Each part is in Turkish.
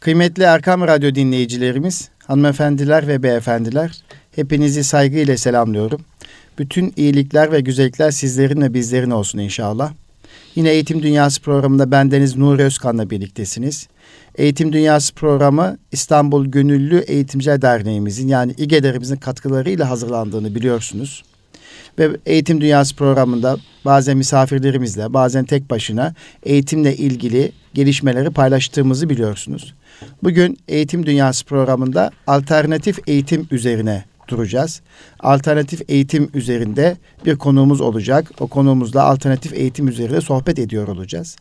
Kıymetli Erkam Radyo dinleyicilerimiz, hanımefendiler ve beyefendiler, hepinizi saygıyla selamlıyorum. Bütün iyilikler ve güzellikler sizlerin ve bizlerin olsun inşallah. Yine Eğitim Dünyası programında bendeniz Nuri Özkan'la birliktesiniz. Eğitim Dünyası programı İstanbul Gönüllü Eğitimciler Derneğimizin yani İGEDER'imizin katkılarıyla hazırlandığını biliyorsunuz. Ve Eğitim Dünyası programında bazen misafirlerimizle bazen tek başına eğitimle ilgili gelişmeleri paylaştığımızı biliyorsunuz. Bugün Eğitim Dünyası programında alternatif eğitim üzerine duracağız. Alternatif eğitim üzerinde bir konuğumuz olacak. O konuğumuzla alternatif eğitim üzerinde sohbet ediyor olacağız.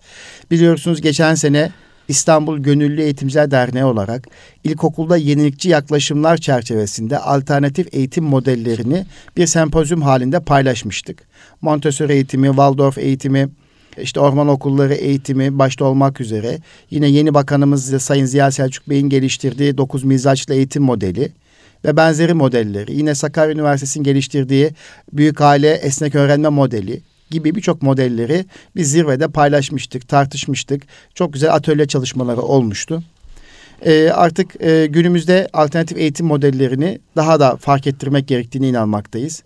Biliyorsunuz geçen sene İstanbul Gönüllü Eğitimciler Derneği olarak ilkokulda yenilikçi yaklaşımlar çerçevesinde alternatif eğitim modellerini bir sempozyum halinde paylaşmıştık. Montessori eğitimi, Waldorf eğitimi, işte orman okulları eğitimi başta olmak üzere yine yeni bakanımız Sayın Ziya Selçuk Bey'in geliştirdiği 9 mizaçlı eğitim modeli ve benzeri modelleri yine Sakarya Üniversitesi'nin geliştirdiği büyük aile esnek öğrenme modeli gibi birçok modelleri biz zirvede paylaşmıştık, tartışmıştık. Çok güzel atölye çalışmaları olmuştu. Ee, artık e, günümüzde alternatif eğitim modellerini daha da fark ettirmek gerektiğine inanmaktayız.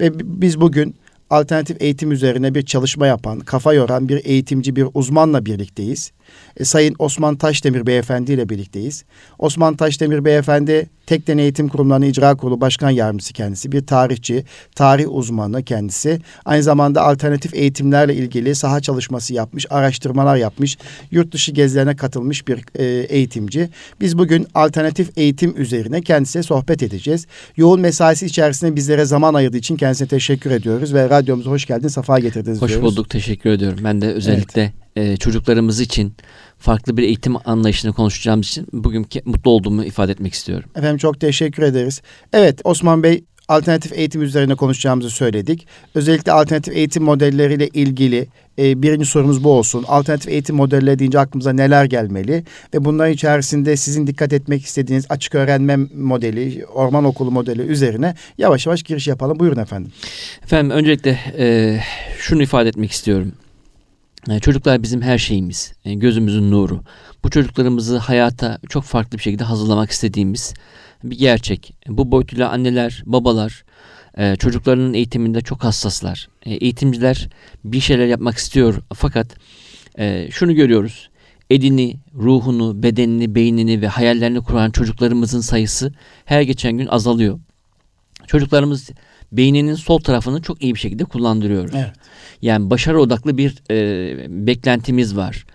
Ve biz bugün alternatif eğitim üzerine bir çalışma yapan, kafa yoran bir eğitimci, bir uzmanla birlikteyiz. E, Sayın Osman Taşdemir Beyefendi ile birlikteyiz. Osman Taşdemir Beyefendi Tekden Eğitim Kurumlarının İcra Kurulu Başkan Yardımcısı kendisi. Bir tarihçi, tarih uzmanı kendisi. Aynı zamanda alternatif eğitimlerle ilgili saha çalışması yapmış, araştırmalar yapmış, yurt dışı gezilerine katılmış bir e, eğitimci. Biz bugün alternatif eğitim üzerine kendisiyle sohbet edeceğiz. Yoğun mesaisi içerisinde bizlere zaman ayırdığı için kendisine teşekkür ediyoruz ve radyomuza hoş geldin, sefa getirdiniz Hoş diyoruz. bulduk, teşekkür ediyorum. Ben de özellikle e, çocuklarımız için farklı bir eğitim anlayışını konuşacağımız için bugün mutlu olduğumu ifade etmek istiyorum. Efendim çok teşekkür ederiz. Evet Osman Bey alternatif eğitim üzerine konuşacağımızı söyledik. Özellikle alternatif eğitim modelleriyle ilgili e, birinci sorumuz bu olsun. Alternatif eğitim modelleri deyince aklımıza neler gelmeli? Ve bunların içerisinde sizin dikkat etmek istediğiniz açık öğrenme modeli, orman okulu modeli üzerine yavaş yavaş giriş yapalım. Buyurun efendim. Efendim öncelikle e, şunu ifade etmek istiyorum. E, çocuklar bizim her şeyimiz, e, gözümüzün nuru. Bu çocuklarımızı hayata çok farklı bir şekilde hazırlamak istediğimiz bir gerçek. Bu boyutuyla anneler, babalar e, çocuklarının eğitiminde çok hassaslar. Eğitimciler bir şeyler yapmak istiyor fakat şunu görüyoruz. Edini, ruhunu, bedenini, beynini ve hayallerini kuran çocuklarımızın sayısı her geçen gün azalıyor. Çocuklarımız beyninin sol tarafını çok iyi bir şekilde kullandırıyoruz. Evet. Yani başarı odaklı bir e, beklentimiz var.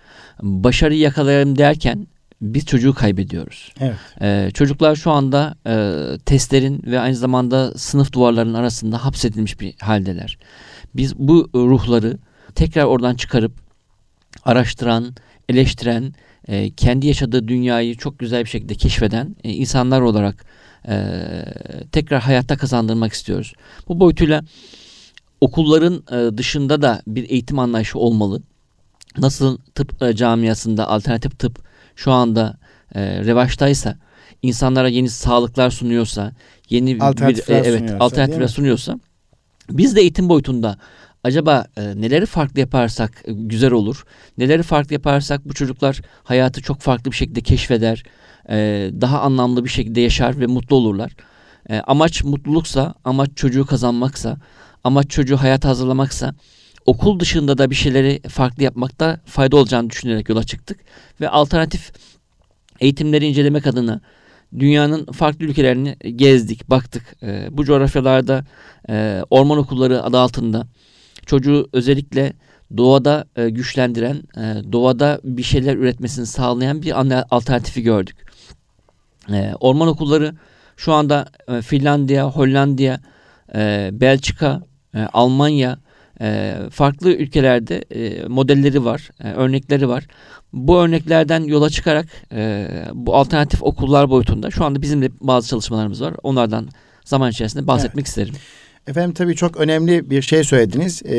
Başarıyı yakalayalım derken biz çocuğu kaybediyoruz. Evet. Ee, çocuklar şu anda e, testlerin ve aynı zamanda sınıf duvarlarının arasında hapsedilmiş bir haldeler. Biz bu ruhları tekrar oradan çıkarıp araştıran, eleştiren, e, kendi yaşadığı dünyayı çok güzel bir şekilde keşfeden e, insanlar olarak e, tekrar hayatta kazandırmak istiyoruz. Bu boyutuyla okulların e, dışında da bir eğitim anlayışı olmalı. Nasıl tıp e, camiasında alternatif tıp şu anda e, revaçtaysa, insanlara yeni sağlıklar sunuyorsa, yeni bir e, evet sunuyorsa, alternatifler sunuyorsa biz de eğitim boyutunda acaba e, neleri farklı yaparsak e, güzel olur? Neleri farklı yaparsak bu çocuklar hayatı çok farklı bir şekilde keşfeder, e, daha anlamlı bir şekilde yaşar ve mutlu olurlar. E, amaç mutluluksa, amaç çocuğu kazanmaksa, amaç çocuğu hayata hazırlamaksa okul dışında da bir şeyleri farklı yapmakta fayda olacağını düşünerek yola çıktık ve alternatif eğitimleri incelemek adına dünyanın farklı ülkelerini gezdik, baktık. E, bu coğrafyalarda e, orman okulları adı altında çocuğu özellikle doğada e, güçlendiren, e, doğada bir şeyler üretmesini sağlayan bir alternatifi gördük. E, orman okulları şu anda e, Finlandiya, Hollanda, e, Belçika, e, Almanya e, farklı ülkelerde e, modelleri var, e, örnekleri var. Bu örneklerden yola çıkarak e, bu alternatif okullar boyutunda şu anda bizim de bazı çalışmalarımız var. Onlardan zaman içerisinde bahsetmek evet. isterim. Efendim tabii çok önemli bir şey söylediniz. E,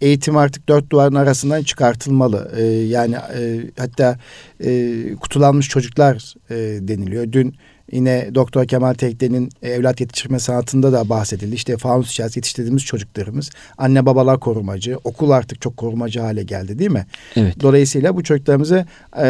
eğitim artık dört duvarın arasından çıkartılmalı. E, yani e, hatta e, kutulanmış çocuklar e, deniliyor. Dün Yine Doktor Kemal Tekde'nin evlat yetiştirme sanatında da bahsedildi. İşte fanus içerisinde yetiştirdiğimiz çocuklarımız anne babalar korumacı, okul artık çok korumacı hale geldi değil mi? Evet. Dolayısıyla bu çocuklarımızı e,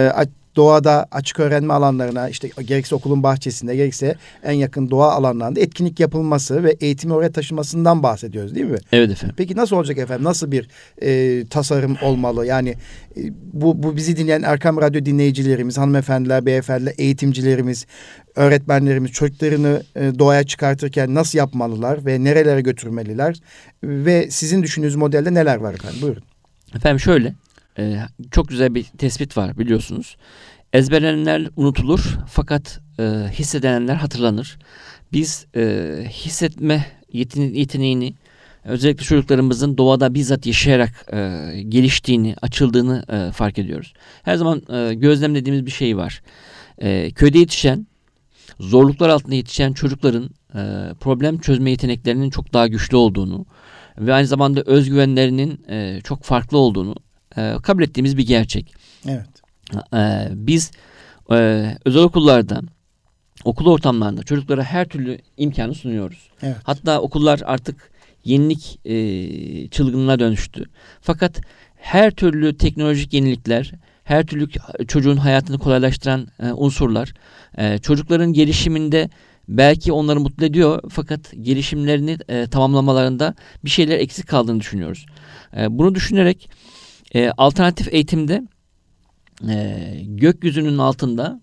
doğada açık öğrenme alanlarına işte gerekse okulun bahçesinde gerekse en yakın doğa alanlarında etkinlik yapılması ve eğitimi oraya taşımasından bahsediyoruz değil mi? Evet efendim. Peki nasıl olacak efendim? Nasıl bir e, tasarım olmalı? Yani e, bu, bu bizi dinleyen Erkam Radyo dinleyicilerimiz, hanımefendiler, beyefendiler, eğitimcilerimiz, öğretmenlerimiz çocuklarını e, doğaya çıkartırken nasıl yapmalılar ve nerelere götürmeliler? Ve sizin düşündüğünüz modelde neler var efendim? Buyurun. Efendim şöyle, e, çok güzel bir tespit var biliyorsunuz. Ezberlenenler unutulur fakat e, hissedenler hatırlanır. Biz e, hissetme yetine- yeteneğini özellikle çocuklarımızın doğada bizzat yaşayarak e, geliştiğini, açıldığını e, fark ediyoruz. Her zaman e, gözlemlediğimiz bir şey var. E, köyde yetişen, zorluklar altında yetişen çocukların e, problem çözme yeteneklerinin çok daha güçlü olduğunu ve aynı zamanda özgüvenlerinin e, çok farklı olduğunu e, kabul ettiğimiz bir gerçek. Evet. E, biz e, özel okullarda, okul ortamlarında çocuklara her türlü imkanı sunuyoruz. Evet. Hatta okullar artık yenilik e, çılgınlığına dönüştü. Fakat her türlü teknolojik yenilikler, her türlü çocuğun hayatını kolaylaştıran e, unsurlar, e, çocukların gelişiminde belki onları mutlu ediyor fakat gelişimlerini e, tamamlamalarında bir şeyler eksik kaldığını düşünüyoruz. E, bunu düşünerek e, alternatif eğitimde e, gökyüzünün altında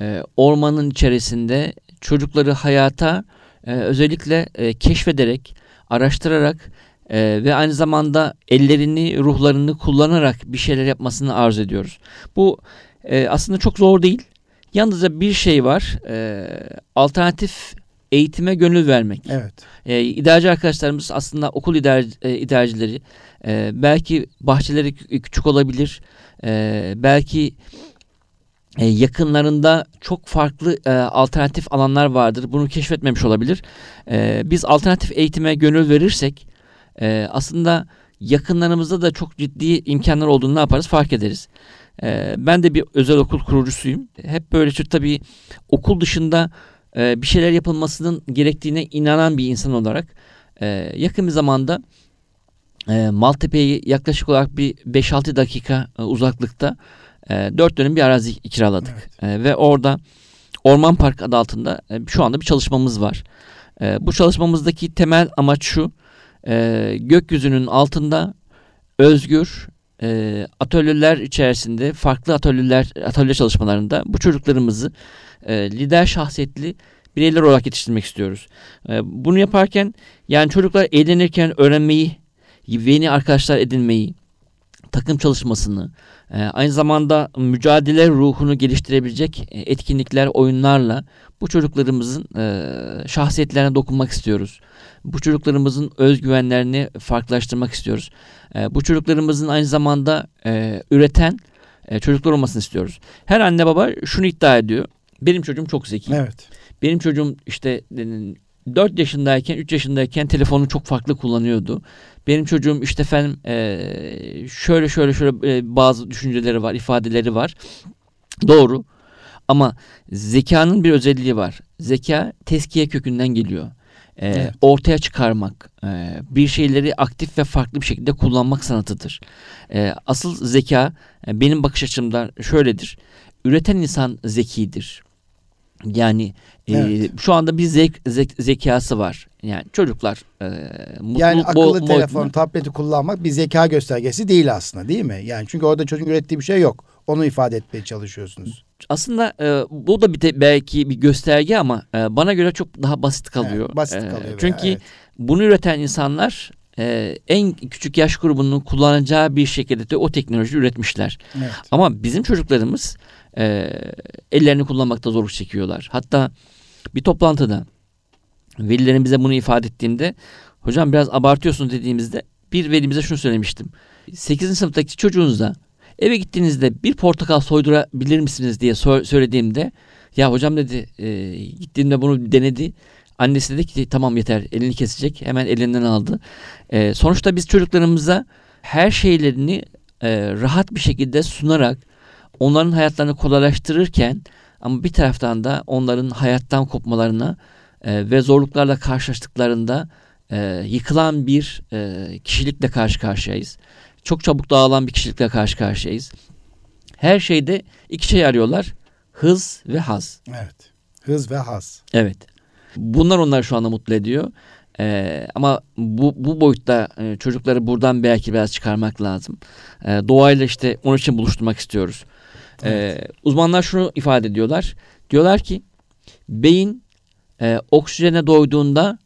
e, ormanın içerisinde çocukları hayata e, özellikle e, keşfederek, araştırarak e, ve aynı zamanda ellerini, ruhlarını kullanarak bir şeyler yapmasını arzu ediyoruz. Bu e, aslında çok zor değil. Yalnızca bir şey var. E, alternatif eğitime gönül vermek. Evet. E, idareci arkadaşlarımız aslında okul idare, e, idarecileri e, belki bahçeleri kü- küçük olabilir. E, belki e, yakınlarında çok farklı e, alternatif alanlar vardır. Bunu keşfetmemiş olabilir. E, biz alternatif eğitime gönül verirsek e, aslında yakınlarımızda da çok ciddi imkanlar olduğunu ne yaparız fark ederiz. E, ben de bir özel okul kurucusuyum. Hep böyle tabii okul dışında e, bir şeyler yapılmasının gerektiğine inanan bir insan olarak e, yakın bir zamanda e, Maltepe'ye yaklaşık olarak bir 5-6 dakika e, uzaklıkta e, 4 dönüm bir arazi kiraladık. E, ve orada Orman Park adı altında e, şu anda bir çalışmamız var. E, bu çalışmamızdaki temel amaç şu. E, gökyüzünün altında özgür e, atölyeler içerisinde farklı atölyeler atölye çalışmalarında bu çocuklarımızı e, lider şahsiyetli bireyler olarak yetiştirmek istiyoruz. E, bunu yaparken yani çocuklar eğlenirken öğrenmeyi, yeni arkadaşlar edinmeyi, takım çalışmasını, e, aynı zamanda mücadele ruhunu geliştirebilecek e, etkinlikler, oyunlarla bu çocuklarımızın e, şahsiyetlerine dokunmak istiyoruz. Bu çocuklarımızın özgüvenlerini farklılaştırmak istiyoruz. E, bu çocuklarımızın aynı zamanda e, üreten e, çocuklar olmasını istiyoruz. Her anne baba şunu iddia ediyor. Benim çocuğum çok zeki. Evet. Benim çocuğum işte 4 yaşındayken 3 yaşındayken telefonu çok farklı kullanıyordu. Benim çocuğum işte efendim eee, şöyle şöyle şöyle e, bazı düşünceleri var, ifadeleri var. Doğru. Ama zekanın bir özelliği var. Zeka teskiye kökünden geliyor. Ee, Evet. Ortaya çıkarmak, e, bir şeyleri aktif ve farklı bir şekilde kullanmak sanatıdır. E, asıl zeka e, benim bakış açımdan şöyledir. Üreten insan zekidir. Yani e, Evet. şu anda bir zek, zek- zekası var. Yani çocuklar e, mutlu, Yani akıllı bol- telefon, tableti kullanmak bir zeka göstergesi değil aslında değil mi? Yani çünkü orada çocuğun ürettiği bir şey yok. Onu ifade etmeye çalışıyorsunuz. aslında e, bu da bir de belki bir gösterge ama e, bana göre çok daha basit kalıyor. Evet, basit E, kalıyor. veya, Çünkü evet. bunu üreten insanlar e, en küçük yaş grubunun kullanacağı bir şekilde de o teknolojiyi üretmişler. Evet. Ama bizim çocuklarımız e, ellerini kullanmakta zorluk çekiyorlar. Hatta bir toplantıda velilerin bize bunu ifade ettiğinde hocam biraz abartıyorsun dediğimizde bir velimize şunu söylemiştim. 8. sınıftaki çocuğunuza eve gittiğinizde bir portakal soydurabilir misiniz diye sor- söylediğimde ya hocam dedi e, gittiğimde bunu denedi. Annesi dedi ki tamam yeter elini kesecek hemen elinden aldı. E, sonuçta biz çocuklarımıza her şeylerini e, rahat bir şekilde sunarak onların hayatlarını kolaylaştırırken ama bir taraftan da onların hayattan kopmalarına e, ve zorluklarla karşılaştıklarında e, yıkılan bir e, kişilikle karşı karşıyayız. Çok çabuk dağılan bir kişilikle karşı karşıyayız. Her şeyde iki şey arıyorlar. Hız ve haz. Evet. Hız ve haz. Evet. Bunlar onları şu anda mutlu ediyor. Ee, ama bu, bu boyutta e, çocukları buradan belki biraz çıkarmak lazım. Ee, doğayla işte onun için buluşturmak istiyoruz. Ee, uzmanlar şunu ifade ediyorlar. Diyorlar ki beyin e, oksijene doyduğunda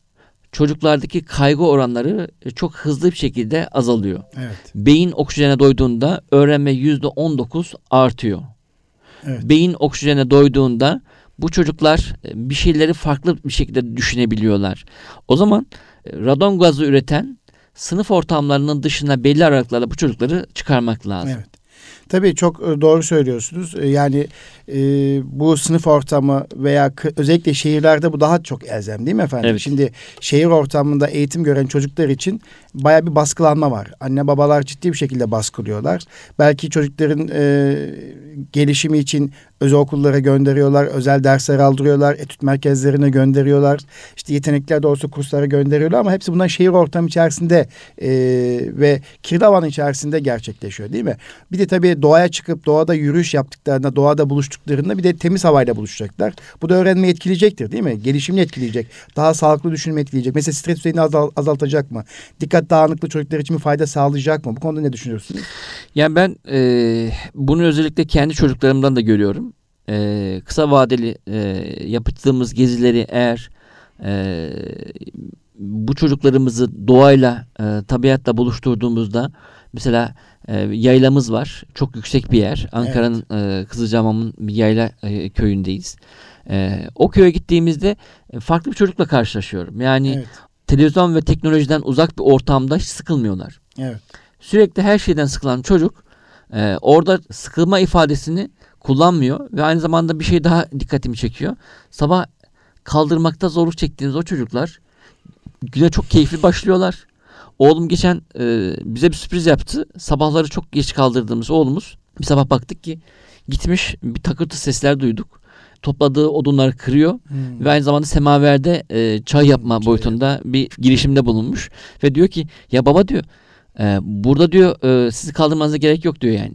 çocuklardaki kaygı oranları e, çok hızlı bir şekilde azalıyor. Evet. Beyin oksijene doyduğunda öğrenme yüzde 19 artıyor. Evet. Beyin oksijene doyduğunda bu çocuklar e, bir şeyleri farklı bir şekilde düşünebiliyorlar. O zaman e, radon gazı üreten sınıf ortamlarının dışına belli aralıklarla bu çocukları çıkarmak lazım. Evet. Tabii çok e, doğru söylüyorsunuz. E, Yani e, bu sınıf ortamı veya özellikle şehirlerde bu daha çok elzem değil mi efendim? Evet. Şimdi şehir ortamında eğitim gören çocuklar için baya bir baskılanma var. Anne babalar ciddi bir şekilde baskılıyorlar. Belki çocukların e, gelişimi için özel okullara gönderiyorlar, özel dersler aldırıyorlar, etüt merkezlerine gönderiyorlar. İşte yetenekler olsa kurslara gönderiyorlar ama hepsi bundan şehir ortamı içerisinde e, ve kirli içerisinde gerçekleşiyor değil mi? Bir de tabii doğaya çıkıp doğada yürüyüş yaptıklarında, doğada buluştuklarında bir de temiz havayla buluşacaklar. Bu da öğrenmeyi etkileyecektir değil mi? Gelişimini etkileyecek. Daha sağlıklı düşünme etkileyecek. Mesela stres düzeyini azal- azaltacak mı? Dikkat dağınıklığı çocuklar için bir fayda sağlayacak mı? Bu konuda ne düşünüyorsunuz? Yani ben e, bunu özellikle kendi çocuklarımdan da görüyorum. E, kısa vadeli e, yaptığımız gezileri eğer e, bu çocuklarımızı doğayla, e, tabiatla buluşturduğumuzda mesela e, yaylamız var. Çok yüksek bir yer. Ankara'nın e, Kızılcahamam'ın bir yayla e, köyündeyiz. E, o köye gittiğimizde e, farklı bir çocukla karşılaşıyorum. Yani Evet. Televizyon ve teknolojiden uzak bir ortamda hiç sıkılmıyorlar Evet. sürekli her şeyden sıkılan çocuk e, orada sıkılma ifadesini kullanmıyor ve aynı zamanda bir şey daha dikkatimi çekiyor. Sabah kaldırmakta zorluk çektiğimiz o çocuklar güne çok keyifli başlıyorlar. Oğlum geçen e, bize bir sürpriz yaptı. Sabahları çok geç kaldırdığımız oğlumuz bir sabah baktık ki gitmiş bir takırtı sesler duyduk. Topladığı odunları kırıyor Hmm. ve aynı zamanda semaverde e, çay yapma Çay boyutunda bir girişimde bulunmuş ve diyor ki ya baba diyor e, burada diyor e, sizi kaldırmanıza gerek yok diyor yani.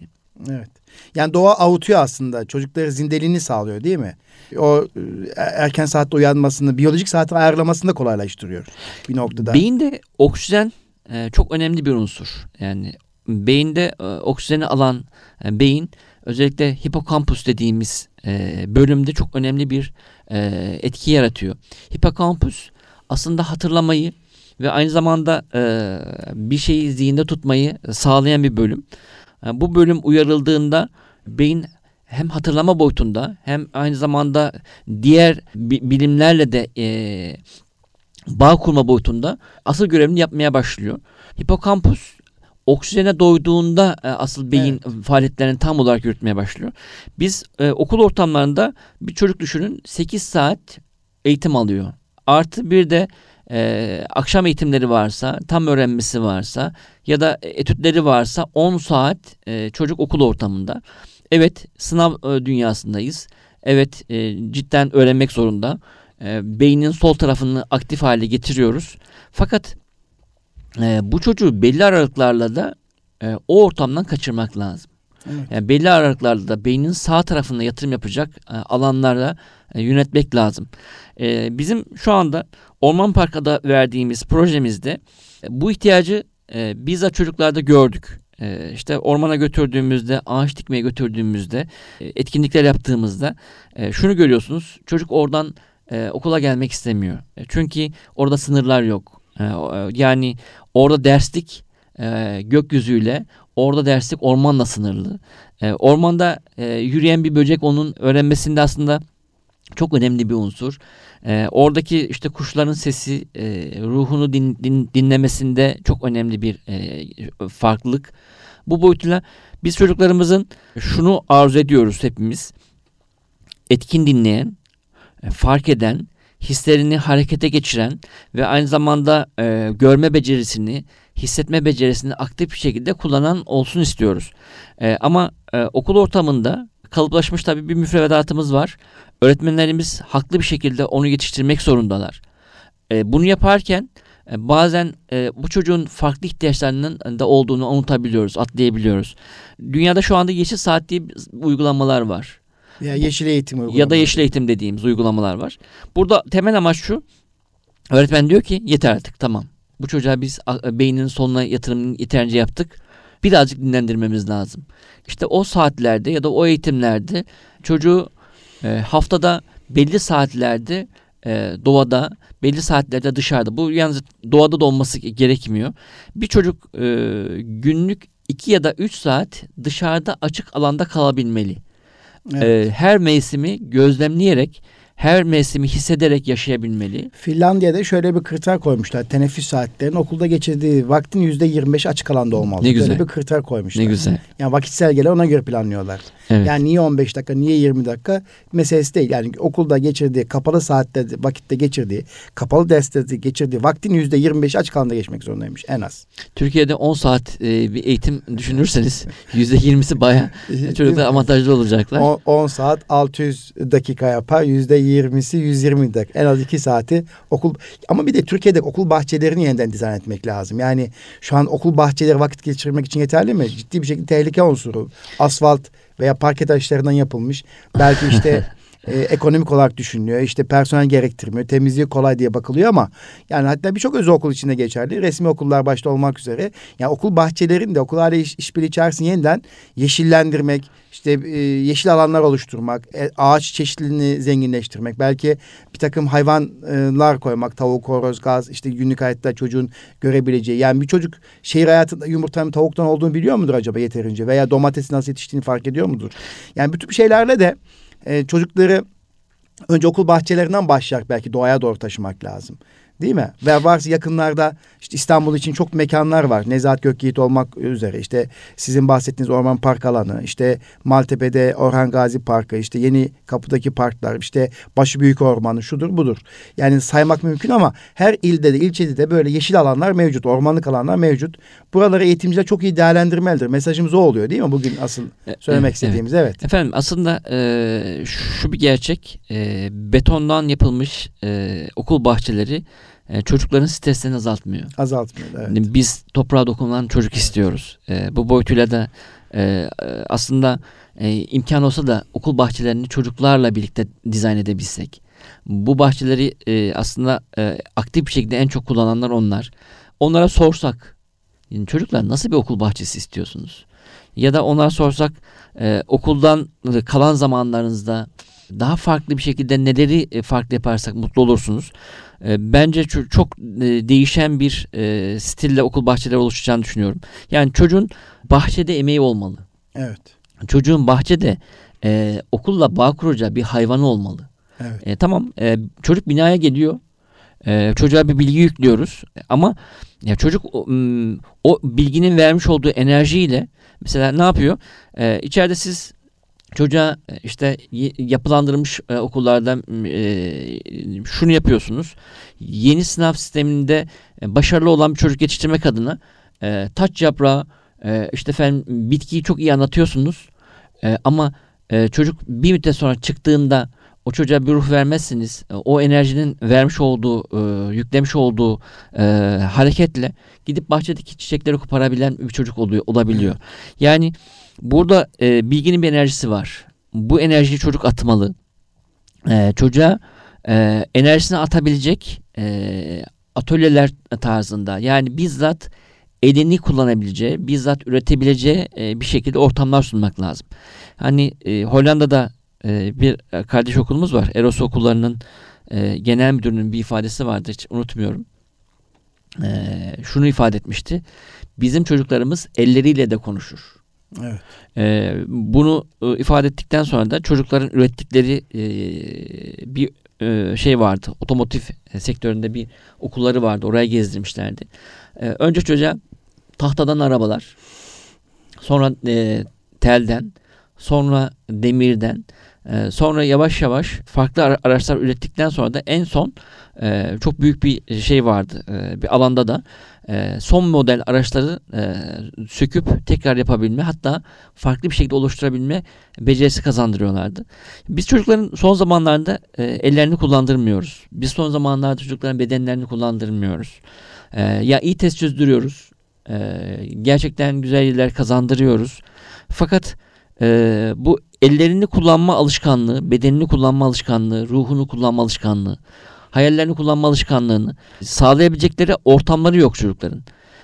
Evet. Yani doğa avutuyor aslında. Çocukları zindeliğini sağlıyor değil mi? O e, erken saatte uyanmasını, biyolojik saati ayarlamasını da kolaylaştırıyor bir noktada. Beyinde oksijen e, çok önemli bir unsur. Yani beyinde e, oksijeni alan e, beyin özellikle hipokampus dediğimiz e, bölümde çok önemli bir etki yaratıyor. Hipokampus aslında hatırlamayı ve aynı zamanda bir şeyi zihinde tutmayı sağlayan bir bölüm. Bu bölüm uyarıldığında beyin hem hatırlama boyutunda hem aynı zamanda diğer bi- bilimlerle de bağ kurma boyutunda asıl görevini yapmaya başlıyor. Hipokampus oksijene doyduğunda e, asıl beyin faaliyetlerini tam olarak yürütmeye başlıyor. Biz e, okul ortamlarında bir çocuk düşünün 8 saat eğitim alıyor. Artı bir de e, akşam eğitimleri varsa, tam öğrenmesi varsa ya da etütleri varsa 10 saat e, çocuk okul ortamında. Evet sınav e, dünyasındayız. Evet e, cidden öğrenmek zorunda. E, beynin sol tarafını aktif hale getiriyoruz. Fakat e, bu çocuğu belli aralıklarla da e, o ortamdan kaçırmak lazım. Evet. Yani belli aralıklarla da beynin sağ tarafına yatırım yapacak e, alanlara e, yönetmek lazım. E, bizim şu anda Orman Parkı'da verdiğimiz projemizde e, bu ihtiyacı e, bizzat çocuklarda gördük. E, işte ormana götürdüğümüzde, ağaç dikmeye götürdüğümüzde, e, etkinlikler yaptığımızda e, şunu görüyorsunuz. Çocuk oradan e, okula gelmek istemiyor. E, çünkü orada sınırlar yok. E, o- e, yani orada derslik e, gökyüzüyle, orada derslik ormanla sınırlı. E, ormanda yürüyen bir böcek onun öğrenmesinde aslında çok önemli bir unsur. Oradaki işte kuşların sesi ruhunu din- din- dinlemesinde çok önemli bir farklılık. Bu boyutuyla biz çocuklarımızın şunu arzu ediyoruz hepimiz. Etkin dinleyen, fark eden, hislerini harekete geçiren ve aynı zamanda e, görme becerisini, hissetme becerisini aktif bir şekilde kullanan olsun istiyoruz. E, ama e, okul ortamında kalıplaşmış tabii bir müfrevedatımız var. Öğretmenlerimiz haklı bir şekilde onu yetiştirmek zorundalar. E, bunu yaparken e, bazen e, bu çocuğun farklı ihtiyaçlarının da olduğunu unutabiliyoruz, atlayabiliyoruz. Dünyada şu anda yeşil saat diye uygulamalar var. Ya yeşil eğitim uygulaması. Ya da yeşil eğitim dediğimiz uygulamalar var. Burada temel amaç şu. Öğretmen diyor ki yeter artık tamam. Bu çocuğa biz beyninin sonuna yatırımını yeterince yaptık. Birazcık dinlendirmemiz lazım. İşte o saatlerde ya da o eğitimlerde çocuğu e, haftada belli saatlerde e, doğada, belli saatlerde dışarıda. Bu yalnız doğada da olması gerekmiyor. Bir çocuk e, günlük 2 ya da 3 saat dışarıda açık alanda kalabilmeli. Evet. E, her mevsimi gözlemleyerek her mevsimi hissederek yaşayabilmeli. Finlandiya'da şöyle bir kriter koymuşlar. Teneffüs saatlerinin okulda geçirdiği vaktin yüzde 25 açık alanda olmalı. Ne güzel. Böyle bir kriter koymuşlar. Ne güzel. Yani vakitsel gele ona göre planlıyorlar. Evet. Yani niye 15 dakika, niye 20 dakika meselesi değil. Yani okulda geçirdiği, kapalı saatte, vakitte geçirdiği, kapalı derslerde geçirdiği vaktin yüzde 25 açık alanda geçmek zorundaymış en az. Türkiye'de 10 saat e, bir eğitim düşünürseniz yüzde 20'si baya çocuklar avantajlı olacaklar. 10, 10 saat 600 dakika yapar. Yüzde 20'si 120 dakika. En az 2 saati okul. Ama bir de Türkiye'de okul bahçelerini yeniden dizayn etmek lazım. Yani şu an okul bahçeleri vakit geçirmek için yeterli mi? Ciddi bir şekilde tehlike unsuru. Asfalt veya parke taşlarından yapılmış. Belki işte e, ekonomik olarak düşünülüyor. İşte personel gerektirmiyor. Temizliği kolay diye bakılıyor ama yani hatta birçok özel okul içinde geçerli. Resmi okullar başta olmak üzere. Yani okul bahçelerinde okullarla iş, işbirliği içerisinde yeniden yeşillendirmek, işte e, yeşil alanlar oluşturmak, e, ağaç çeşitliliğini zenginleştirmek, belki bir takım hayvanlar koymak, tavuk, horoz, gaz, işte günlük hayatta çocuğun görebileceği. Yani bir çocuk şehir hayatında yumurtanın tavuktan olduğunu biliyor mudur acaba yeterince? Veya domatesin nasıl yetiştiğini fark ediyor mudur? Yani bütün şeylerle de e, çocukları önce okul bahçelerinden başlayarak belki doğaya doğru taşımak lazım. Değil mi? Ve varsa yakınlarda işte İstanbul için çok mekanlar var. Nezahat Gökyiğit olmak üzere işte sizin bahsettiğiniz Orman Park alanı, işte Maltepe'de Orhan Gazi Parkı, işte Yeni Kapı'daki parklar, işte Başı Büyük Ormanı şudur budur. Yani saymak mümkün ama her ilde de ilçede de böyle yeşil alanlar mevcut, ormanlık alanlar mevcut. Buraları eğitimciler çok iyi değerlendirmelidir. Mesajımız o oluyor değil mi bugün asıl e, söylemek istediğimiz? Evet. evet. Efendim aslında e, şu bir gerçek. E, betondan yapılmış e, okul bahçeleri e, çocukların streslerini azaltmıyor. Azaltmıyor evet. Yani biz toprağa dokunan çocuk istiyoruz. E, bu boyutuyla da e, aslında e, imkan olsa da okul bahçelerini çocuklarla birlikte dizayn edebilsek. Bu bahçeleri e, aslında e, aktif bir şekilde en çok kullananlar onlar. Onlara sorsak yani çocuklar nasıl bir okul bahçesi istiyorsunuz? Ya da onlara sorsak e, okuldan kalan zamanlarınızda daha farklı bir şekilde neleri e, farklı yaparsak mutlu olursunuz. E, bence çok e, değişen bir stille okul bahçeleri oluşacağını düşünüyorum. Yani çocuğun bahçede emeği olmalı. Evet. Çocuğun bahçede e, okulla bağ kuracağı bir hayvanı olmalı. Evet. E, tamam e, çocuk binaya geliyor. E, çocuğa bir bilgi yüklüyoruz ama ya çocuk o, o bilginin vermiş olduğu enerjiyle mesela ne yapıyor? E, içeride siz çocuğa e, işte yapılandırılmış e, okullarda e, şunu yapıyorsunuz. Yeni sınav sisteminde e, başarılı olan bir çocuk yetiştirmek adına e, taç yaprağı e, işte efendim bitkiyi çok iyi anlatıyorsunuz. E, ama e, çocuk bir müddet sonra çıktığında o çocuğa bir ruh vermezsiniz. O enerjinin vermiş olduğu, e, yüklemiş olduğu e, hareketle gidip bahçedeki çiçekleri koparabilen bir çocuk oluyor, olabiliyor. Yani Burada e, bilginin bir enerjisi var. Bu enerjiyi çocuk atmalı. E, çocuğa e, enerjisini atabilecek e, atölyeler tarzında yani bizzat elini kullanabileceği, bizzat üretebileceği e, bir şekilde ortamlar sunmak lazım. Hani e, Hollanda'da e, bir kardeş okulumuz var. Eros okullarının e, genel müdürünün bir ifadesi vardı hiç unutmuyorum. E, şunu ifade etmişti. Bizim çocuklarımız elleriyle de konuşur. Evet. E, bunu e, ifade ettikten sonra da çocukların ürettikleri e, bir e, şey vardı. Otomotiv sektöründe bir okulları vardı. Oraya gezdirmişlerdi. E, önce çocuğa tahtadan arabalar, sonra e, telden, sonra demirden, e, sonra yavaş yavaş farklı araçlar ürettikten sonra da en son e, çok büyük bir şey vardı. E, bir alanda da e, son model araçları e, söküp tekrar yapabilme hatta farklı bir şekilde oluşturabilme becerisi kazandırıyorlardı. Biz çocukların son zamanlarda e, ellerini kullandırmıyoruz. Biz son zamanlarda çocukların bedenlerini kullandırmıyoruz. E, ya iyi test çözdürüyoruz. E, gerçekten güzel yerler kazandırıyoruz. Fakat e, bu ellerini kullanma alışkanlığı, bedenini kullanma alışkanlığı, ruhunu kullanma alışkanlığı, hayallerini kullanma alışkanlığını sağlayabilecekleri ortamları yok çocukların.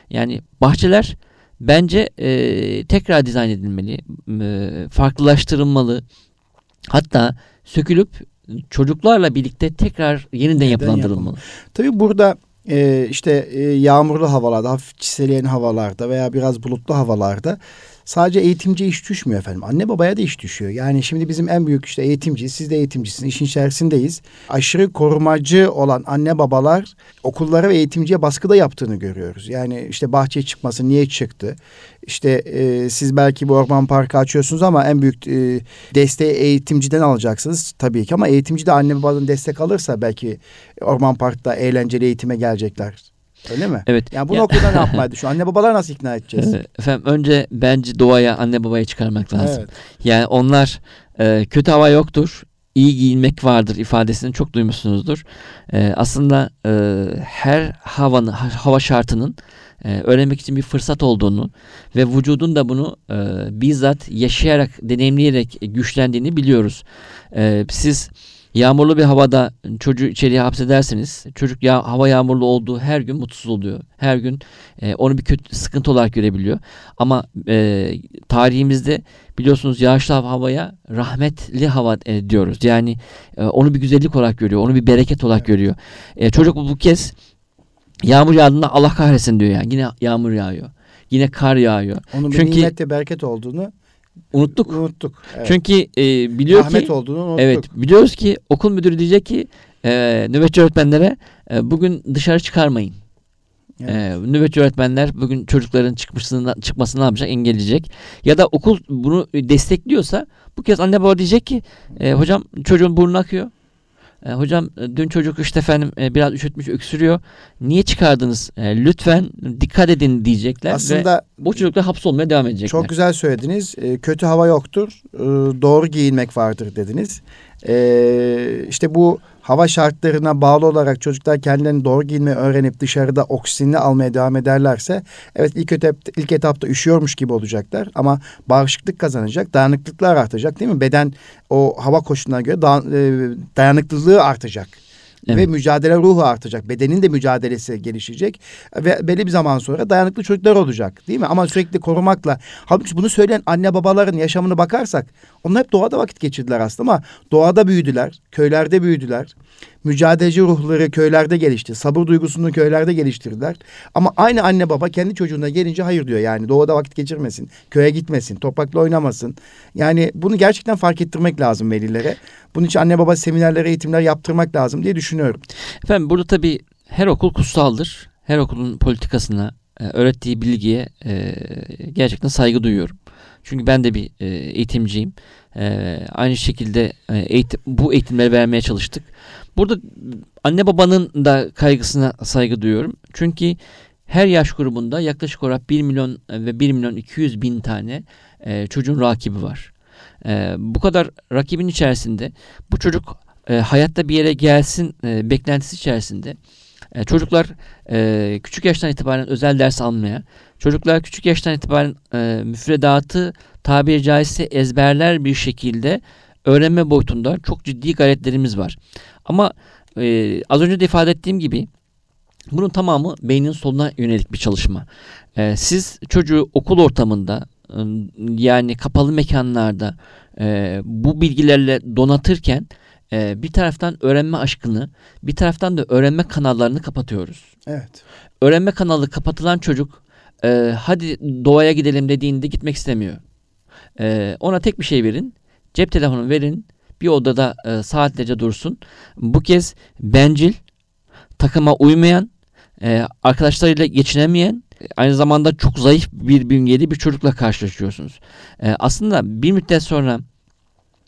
Yani bahçeler bence e, tekrar dizayn edilmeli, e, farklılaştırılmalı. Hatta sökülüp çocuklarla birlikte tekrar yeniden, Yeniden yapılandırılmalı. Tabii burada e, işte e, yağmurlu havalarda, hafif çiseleyen havalarda veya biraz bulutlu havalarda sadece eğitimci iş düşmüyor efendim. Anne babaya da iş düşüyor. Yani şimdi bizim en büyük işte eğitimci, siz de eğitimcisiniz, işin içerisindeyiz. Aşırı korumacı olan anne babalar okullara ve eğitimciye baskıda yaptığını görüyoruz. Yani işte bahçeye çıkması niye çıktı? İşte e, siz belki bu orman parkı açıyorsunuz ama en büyük e, desteği eğitimciden alacaksınız tabii ki. Ama eğitimci de anne babadan destek alırsa belki orman parkta eğlenceli eğitime gelecekler. Öyle mi? Evet. Yani bu Ya- noktada ne yapmayı düşünüyor? Anne babalar nasıl ikna edeceğiz? Ee, Efendim önce bence doğaya anne babaya çıkarmak lazım. Evet. Yani onlar e, kötü hava yoktur, iyi giyinmek vardır ifadesini çok duymuşsunuzdur. E, aslında e, her havanın ha- hava şartının e, öğrenmek için bir fırsat olduğunu ve vücudun da bunu e, bizzat yaşayarak, deneyimleyerek güçlendiğini biliyoruz. E, siz yağmurlu bir havada çocuğu içeriye hapsederseniz çocuk ya hava yağmurlu olduğu her gün mutsuz oluyor. Her gün e, onu bir kötü sıkıntı olarak görebiliyor. Ama e, tarihimizde biliyorsunuz yağışlı hava- havaya rahmetli hava e, diyoruz. Yani e, onu bir güzellik olarak görüyor. Onu bir bereket olarak görüyor. E, çocuk bu kez yağmur yağdığında Allah kahretsin diyor yani. Yine yağmur yağıyor. Yine kar yağıyor. Onun bir Çünkü- nimet ve bereket olduğunu Unuttuk. unuttuk. Evet. Çünkü e, biliyor Rahmet ki olduğunu unuttuk. evet biliyoruz ki okul müdürü diyecek ki e, nöbetçi öğretmenlere e, bugün dışarı çıkarmayın. Evet. Ee, nöbetçi öğretmenler bugün çocukların çıkmasını, çıkmasını ne yapacak? Engelleyecek. Ya da okul bunu destekliyorsa bu kez anne baba diyecek ki e, hocam çocuğun burnu akıyor. E, hocam e, dün çocuk işte efendim e, biraz üşütmüş öksürüyor. Niye çıkardınız? E, lütfen dikkat edin diyecekler ve Aslında bu çocuklar hapsolmaya devam edecekler. çok güzel söylediniz. Ee, kötü hava yoktur. Ee, doğru giyinmek vardır dediniz. Ee, işte bu hava şartlarına bağlı olarak çocuklar kendilerini doğru giyinmeyi öğrenip dışarıda oksijenini almaya devam ederlerse evet ilk etapta, ilk etapta üşüyormuş gibi olacaklar ama bağışıklık kazanacak, dayanıklıklar artacak değil mi? Beden o hava koşullarına göre e, dayanıklılığı artacak. Ve Evet. mücadele ruhu artacak. Bedenin de mücadelesi gelişecek. Ve belli bir zaman sonra dayanıklı çocuklar olacak. Değil mi? Ama sürekli korumakla. Halbuki bunu söyleyen anne babaların yaşamını bakarsak onlar hep doğada vakit geçirdiler aslında ama doğada büyüdüler. Köylerde büyüdüler. Mücadeleci ruhları köylerde gelişti. Sabır duygusunu köylerde geliştirdiler. Ama aynı anne baba kendi çocuğuna gelince hayır diyor. Yani doğada vakit geçirmesin. Köye gitmesin. Toprakla oynamasın. Yani bunu gerçekten fark ettirmek lazım velilere. Bunun için anne baba seminerler, eğitimler yaptırmak lazım diye düşünüyorum. Efendim burada tabii her okul kutsaldır. Her okulun politikasına, e, öğrettiği bilgiye e, gerçekten saygı duyuyorum. Çünkü ben de bir e, eğitimciyim. Aynı şekilde eğitim, bu eğitimleri vermeye çalıştık. Burada anne babanın da kaygısına saygı duyuyorum. Çünkü her yaş grubunda yaklaşık olarak 1 milyon ve 1 milyon 200 bin tane e, çocuğun rakibi var. E, bu kadar rakibin içerisinde bu çocuk e, hayatta bir yere gelsin e, beklentisi içerisinde e, çocuklar e, küçük yaştan itibaren özel ders almaya, çocuklar küçük yaştan itibaren e, müfredatı tabiri caizse ezberler bir şekilde öğrenme boyutunda çok ciddi gayretlerimiz var. Ama e, az önce de ifade ettiğim gibi bunun tamamı beynin soluna yönelik bir çalışma. E, siz çocuğu okul ortamında e, yani kapalı mekanlarda e, bu bilgilerle donatırken e, bir taraftan öğrenme aşkını, bir taraftan da öğrenme kanallarını kapatıyoruz. Evet. Öğrenme kanalı kapatılan çocuk e, hadi doğaya gidelim dediğinde gitmek istemiyor. E, ona tek bir şey verin, cep telefonu verin, bir odada e, saatlerce dursun. Bu kez bencil, takıma uymayan, e, arkadaşlarıyla geçinemeyen, aynı zamanda çok zayıf bir bünyeli bir çocukla karşılaşıyorsunuz. E, aslında bir müddet sonra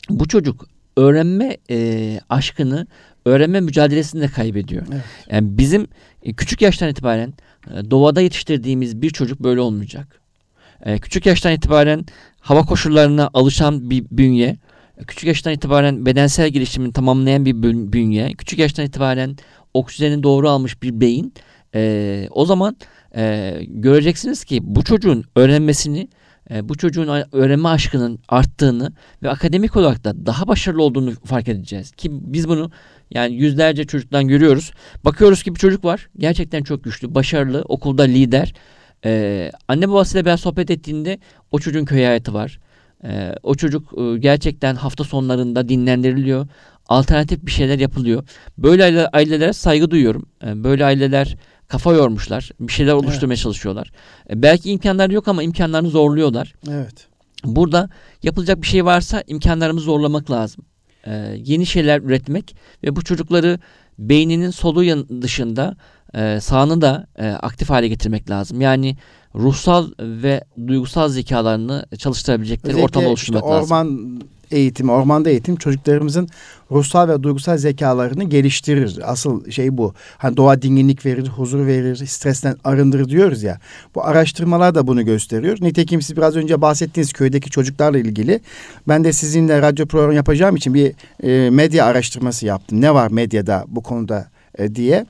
bu çocuk öğrenme e, aşkını, öğrenme mücadelesini de kaybediyor. Evet. Yani bizim e, küçük yaştan itibaren e, doğada yetiştirdiğimiz bir çocuk böyle olmayacak. E, küçük yaştan itibaren hava koşullarına alışan bir bünye, küçük yaştan itibaren bedensel gelişimini tamamlayan bir bün- bünye, küçük yaştan itibaren oksijeni doğru almış bir beyin E, o zaman e, göreceksiniz ki bu çocuğun öğrenmesini, e, bu çocuğun öğrenme aşkının arttığını ve akademik olarak da daha başarılı olduğunu fark edeceğiz. Ki biz bunu yani yüzlerce çocuktan görüyoruz. Bakıyoruz ki bir çocuk var. Gerçekten çok güçlü, başarılı, okulda lider. Ee, anne babasıyla ben sohbet ettiğinde o çocuğun köy hayatı var. Ee, o çocuk e, gerçekten hafta sonlarında dinlendiriliyor. Alternatif bir şeyler yapılıyor. Böyle aile, ailelere saygı duyuyorum. Ee, böyle aileler kafa yormuşlar. Bir şeyler oluşturmaya evet. çalışıyorlar. Ee, belki imkanları yok ama imkanlarını zorluyorlar. Evet. Burada yapılacak bir şey varsa imkanlarımızı zorlamak lazım. Ee, yeni şeyler üretmek ve bu çocukları beyninin solu yan dışında e, sağını da e, aktif hale getirmek lazım. Yani ruhsal ve duygusal zekalarını çalıştırabilecekleri Özellikle ortam oluşturmak işte orman lazım. Orman eğitimi, ormanda eğitim çocuklarımızın ruhsal ve duygusal zekalarını geliştirir. Asıl şey bu. Hani doğa dinginlik verir, huzur verir, stresten arındırır diyoruz ya. Bu araştırmalar da bunu gösteriyor. Nitekim siz biraz önce bahsettiğiniz köydeki çocuklarla ilgili ben de sizinle radyo programı yapacağım için bir e, medya araştırması yaptım. Ne var medyada bu konuda e, diye.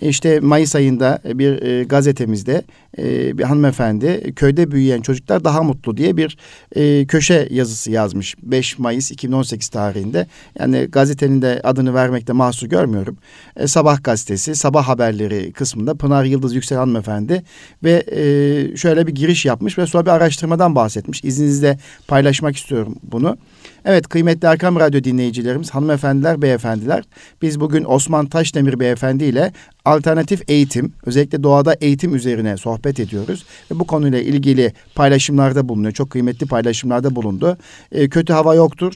İşte Mayıs ayında bir e, gazetemizde e, bir hanımefendi köyde büyüyen çocuklar daha mutlu diye bir e, köşe yazısı yazmış. 5 Mayıs 2018 tarihinde. Yani gazetenin de adını vermekte mahsur görmüyorum. E, sabah gazetesi, sabah haberleri kısmında Pınar Yıldız Yüksel hanımefendi ve e, şöyle bir giriş yapmış ve sonra bir araştırmadan bahsetmiş. İzninizle paylaşmak istiyorum bunu. Evet kıymetli Erkam Radyo dinleyicilerimiz, hanımefendiler, beyefendiler. Biz bugün Osman Taşdemir beyefendi ile alternatif eğitim, özellikle doğada eğitim üzerine sohbet ediyoruz. Ve bu konuyla ilgili paylaşımlarda bulunuyor. Çok kıymetli paylaşımlarda bulundu. E, kötü hava yoktur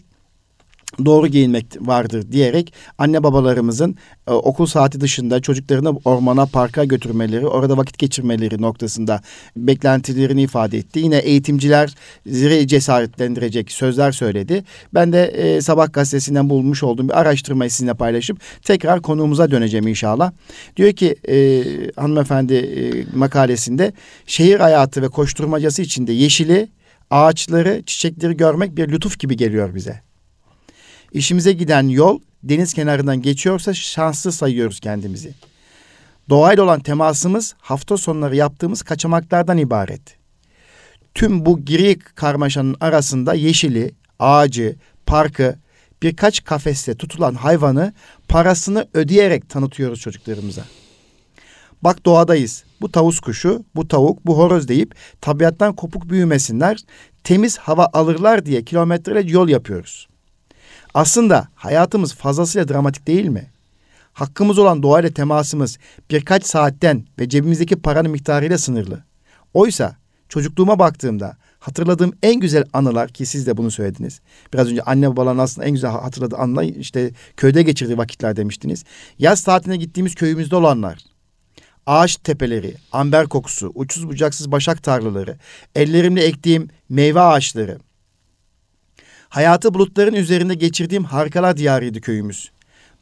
doğru giyinmek vardır diyerek anne babalarımızın e, okul saati dışında çocuklarını ormana, parka götürmeleri, orada vakit geçirmeleri noktasında beklentilerini ifade etti. Yine eğitimcileri cesaretlendirecek sözler söyledi. Ben de e, Sabah gazetesinden bulmuş olduğum bir araştırmayı sizinle paylaşıp tekrar konuğumuza döneceğim inşallah. Diyor ki e, hanımefendi e, makalesinde şehir hayatı ve koşturmacası içinde yeşili, ağaçları, çiçekleri görmek bir lütuf gibi geliyor bize. İşimize giden yol deniz kenarından geçiyorsa şanslı sayıyoruz kendimizi. Doğayla olan temasımız hafta sonları yaptığımız kaçamaklardan ibaret. Tüm bu giri karmaşanın arasında yeşili, ağacı, parkı, birkaç kafeste tutulan hayvanı parasını ödeyerek tanıtıyoruz çocuklarımıza. Bak doğadayız. Bu tavus kuşu, bu tavuk, bu horoz deyip tabiattan kopuk büyümesinler, temiz hava alırlar diye kilometrelerce yol yapıyoruz. Aslında hayatımız fazlasıyla dramatik değil mi? Hakkımız olan doğayla temasımız birkaç saatten ve cebimizdeki paranın miktarıyla sınırlı. Oysa çocukluğuma baktığımda hatırladığım en güzel anılar ki siz de bunu söylediniz. Biraz önce anne babaların aslında en güzel hatırladığı anılar işte köyde geçirdiği vakitler demiştiniz. Yaz tatiline gittiğimiz köyümüzde olanlar. Ağaç tepeleri, amber kokusu, uçsuz bucaksız başak tarlaları, ellerimle ektiğim meyve ağaçları, Hayatı bulutların üzerinde geçirdiğim harikalar diyarıydı köyümüz.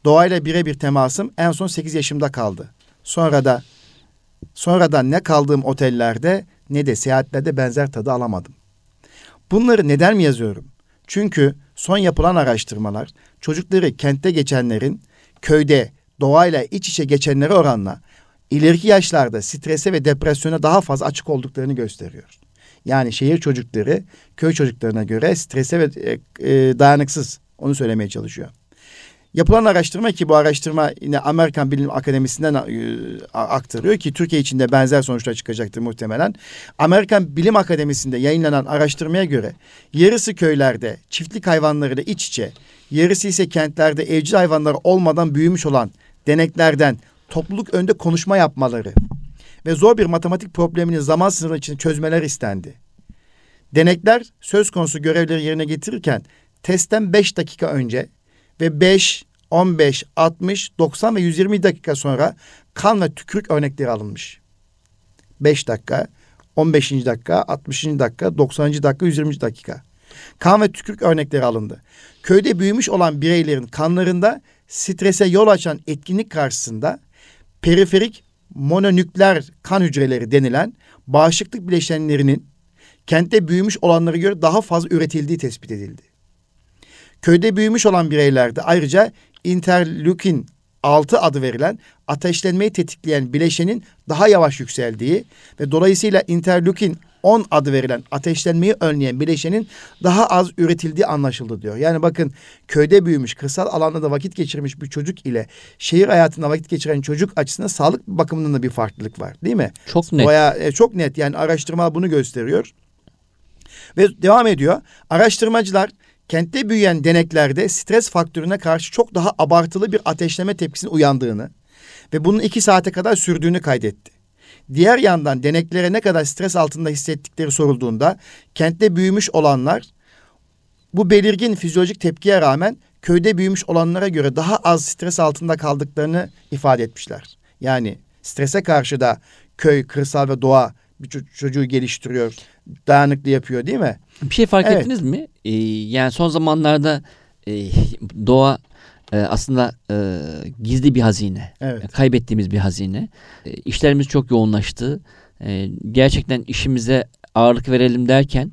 Doğayla birebir temasım en son sekiz yaşımda kaldı. Sonra da sonradan ne kaldığım otellerde ne de seyahatlerde benzer tadı alamadım. Bunları neden mi yazıyorum? Çünkü son yapılan araştırmalar çocukları kentte geçenlerin köyde doğayla iç içe geçenlere oranla ileriki yaşlarda strese ve depresyona daha fazla açık olduklarını gösteriyor. Yani şehir çocukları köy çocuklarına göre strese ve e, e, dayanıksız. Onu söylemeye çalışıyor. Yapılan araştırma ki bu araştırma yine Amerikan Bilim Akademisi'nden e, aktarıyor ki Türkiye içinde benzer sonuçlar çıkacaktır muhtemelen. Amerikan Bilim Akademisi'nde yayınlanan araştırmaya göre yarısı köylerde çiftlik hayvanlarıyla iç içe, yarısı ise kentlerde evcil hayvanlar olmadan büyümüş olan deneklerden topluluk önde konuşma yapmaları ve zor bir matematik problemini zaman sınırı içinde çözmeler istendi. Denekler söz konusu görevleri yerine getirirken testten 5 dakika önce ve 5, 15, 60, 90 ve 120 dakika sonra kan ve tükürük örnekleri alınmış. 5 dakika, 15. dakika, 60. dakika, 90. dakika, 120. dakika. Kan ve tükürük örnekleri alındı. Köyde büyümüş olan bireylerin kanlarında strese yol açan etkinlik karşısında periferik mononükleer kan hücreleri denilen bağışıklık bileşenlerinin kentte büyümüş olanlara göre daha fazla üretildiği tespit edildi. Köyde büyümüş olan bireylerde ayrıca interleukin 6 adı verilen ateşlenmeyi tetikleyen bileşenin daha yavaş yükseldiği ve dolayısıyla interleukin 10 adı verilen ateşlenmeyi önleyen bileşenin daha az üretildiği anlaşıldı diyor. Yani bakın köyde büyümüş, kırsal alanda da vakit geçirmiş bir çocuk ile şehir hayatında vakit geçiren çocuk açısından sağlık bakımından da bir farklılık var değil mi? Çok net. Baya, e, çok net yani araştırma bunu gösteriyor. Ve devam ediyor. Araştırmacılar kentte büyüyen deneklerde stres faktörüne karşı çok daha abartılı bir ateşleme tepkisinin uyandığını ve bunun iki saate kadar sürdüğünü kaydetti. Diğer yandan deneklere ne kadar stres altında hissettikleri sorulduğunda kentte büyümüş olanlar bu belirgin fizyolojik tepkiye rağmen köyde büyümüş olanlara göre daha az stres altında kaldıklarını ifade etmişler. Yani strese karşı da köy, kırsal ve doğa bir çocuğu geliştiriyor, dayanıklı yapıyor değil mi? Bir şey fark Evet. ettiniz mi? Ee, yani son zamanlarda e, doğa e, aslında e, gizli bir hazine. Evet. Kaybettiğimiz bir hazine. E, işlerimiz çok yoğunlaştı. E, gerçekten işimize ağırlık verelim derken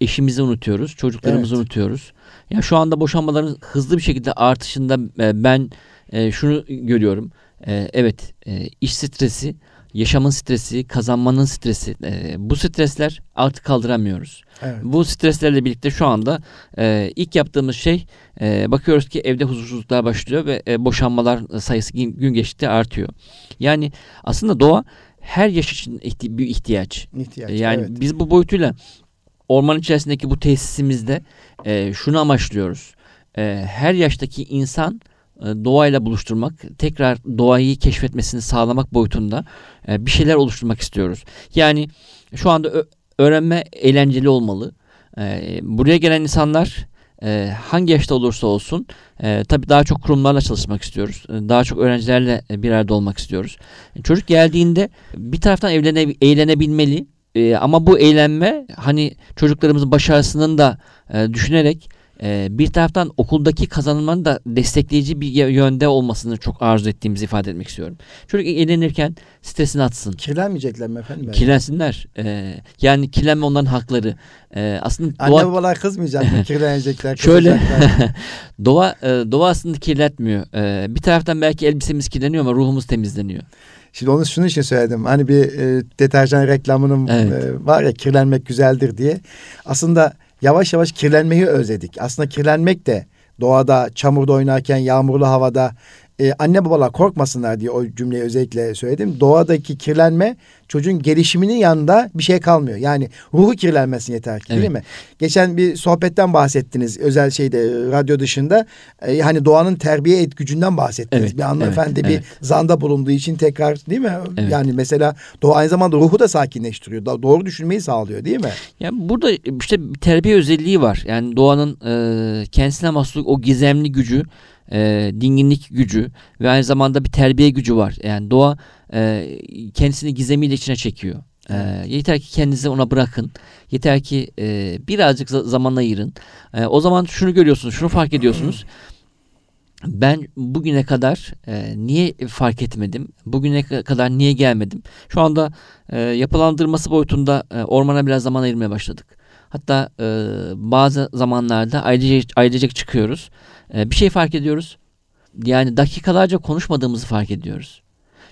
eşimizi unutuyoruz, çocuklarımızı Evet. unutuyoruz. Ya şu anda boşanmaların hızlı bir şekilde artışında e, ben e, şunu görüyorum. E, evet, iş stresi, yaşamın stresi, kazanmanın stresi. e, bu stresler artık kaldıramıyoruz. Evet. Bu streslerle birlikte şu anda e, ilk yaptığımız şey e, bakıyoruz ki evde huzursuzluklar başlıyor ve e, boşanmalar sayısı gün, gün geçtikçe artıyor. Yani aslında doğa her yaş için ihti- bir ihtiyaç. İhtiyaç. E, Yani evet. biz bu boyutuyla orman içerisindeki bu tesisimizde e, şunu amaçlıyoruz. E, her yaştaki insan doğayla buluşturmak, tekrar doğayı keşfetmesini sağlamak boyutunda e, bir şeyler oluşturmak istiyoruz. Yani şu anda öğrenme eğlenceli olmalı. E, buraya gelen insanlar e, hangi yaşta olursa olsun e, tabii daha çok kurumlarla çalışmak istiyoruz. E, daha çok öğrencilerle e, bir arada olmak istiyoruz. E, çocuk geldiğinde bir taraftan evlene, eğlenebilmeli e, ama bu eğlenme hani çocuklarımızın başarısının da e, düşünerek e, bir taraftan okuldaki kazanımların da destekleyici bir yönde olmasını çok arzu ettiğimizi ifade etmek istiyorum. Çocuk eğlenirken stresini atsın. Kirlenmeyecekler mi efendim? belki? Kirlensinler. E, yani kirlenme onların hakları. E, aslında Anne doğa, babalar kızmayacak mı? Kirlenecekler, Şöyle. doğa, e, doğa aslında kirletmiyor. E, bir taraftan belki elbisemiz kirleniyor ama ruhumuz temizleniyor. Şimdi onu şunun için söyledim. Hani bir e, deterjan reklamının Evet. e, var ya kirlenmek güzeldir diye. Aslında yavaş yavaş kirlenmeyi özledik. Aslında kirlenmek de doğada, çamurda oynarken, yağmurlu havada e, anne babalar korkmasınlar diye o cümleyi özellikle söyledim. Doğadaki kirlenme çocuğun gelişiminin yanında bir şey kalmıyor. Yani ruhu kirlenmesin yeter ki değil Evet. mi? Geçen bir sohbetten bahsettiniz özel şeyde radyo dışında. E, hani doğanın terbiye et gücünden bahsettiniz. Evet, bir hanımefendi evet, bir evet. zanda bulunduğu için tekrar değil mi? Evet. Yani mesela doğa aynı zamanda ruhu da sakinleştiriyor. Doğru düşünmeyi sağlıyor değil mi? Yani burada işte bir terbiye özelliği var. Yani doğanın e, kendisine mahsus o gizemli gücü, e, dinginlik gücü ve aynı zamanda bir terbiye gücü var. Yani doğa e, kendisini gizemiyle içine çekiyor. E, yeter ki kendinizi ona bırakın. Yeter ki e, birazcık za- zaman ayırın. E, o zaman şunu görüyorsunuz, şunu fark ediyorsunuz. Ben bugüne kadar e, niye fark etmedim? Bugüne ka- kadar niye gelmedim? Şu anda e, yapılandırması boyutunda e, ormana biraz zaman ayırmaya başladık. Hatta e, bazı zamanlarda ailecek, ailecek çıkıyoruz. E, bir şey fark ediyoruz. Yani dakikalarca konuşmadığımızı fark ediyoruz.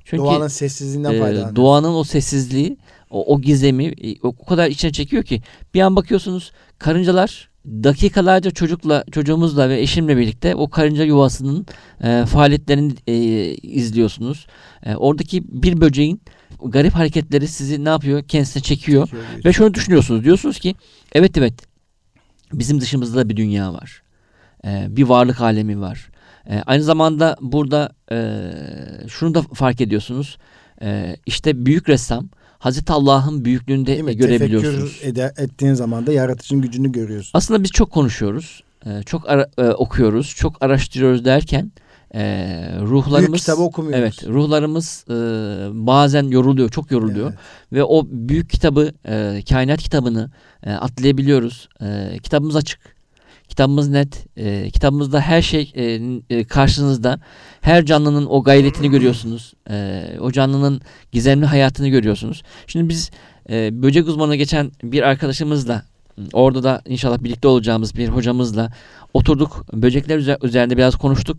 Çünkü Doğanın sessizliğinden e, faydalanıyor. doğanın o sessizliği, o, o gizemi e, o, o kadar içine çekiyor ki bir an bakıyorsunuz karıncalar dakikalarca çocukla çocuğumuzla ve eşimle birlikte o karınca yuvasının e, faaliyetlerini e, izliyorsunuz. E, oradaki bir böceğin garip hareketleri sizi ne yapıyor? Kendisine çekiyor. Çekiyor, Ve şunu düşünüyorsunuz. Diyorsunuz ki evet evet bizim dışımızda da bir dünya var. Ee, bir varlık alemi var. Ee, aynı zamanda burada e, şunu da fark ediyorsunuz. Ee, işte büyük ressam Hazreti Allah'ın büyüklüğünde Değil mi? görebiliyorsunuz. Tefekkür ede, ettiğin zaman da yaratıcının gücünü görüyorsun. Aslında biz çok konuşuyoruz. e, çok ara- e, okuyoruz. Çok araştırıyoruz derken e, ruhlarımız Büyük kitabı okumuyoruz. Evet, ruhlarımız e, bazen yoruluyor, çok yoruluyor Evet. ve o büyük kitabı, e, kainat kitabını e, atlayabiliyoruz. E, kitabımız açık. Kitabımız net. E, kitabımızda her şey e, e, karşınızda. Her canlının o gayretini görüyorsunuz. E, o canlının gizemli hayatını görüyorsunuz. Şimdi biz e, böcek uzmanı geçen bir arkadaşımızla orada da inşallah birlikte olacağımız bir hocamızla oturduk. Böcekler üzer- üzerinde biraz konuştuk.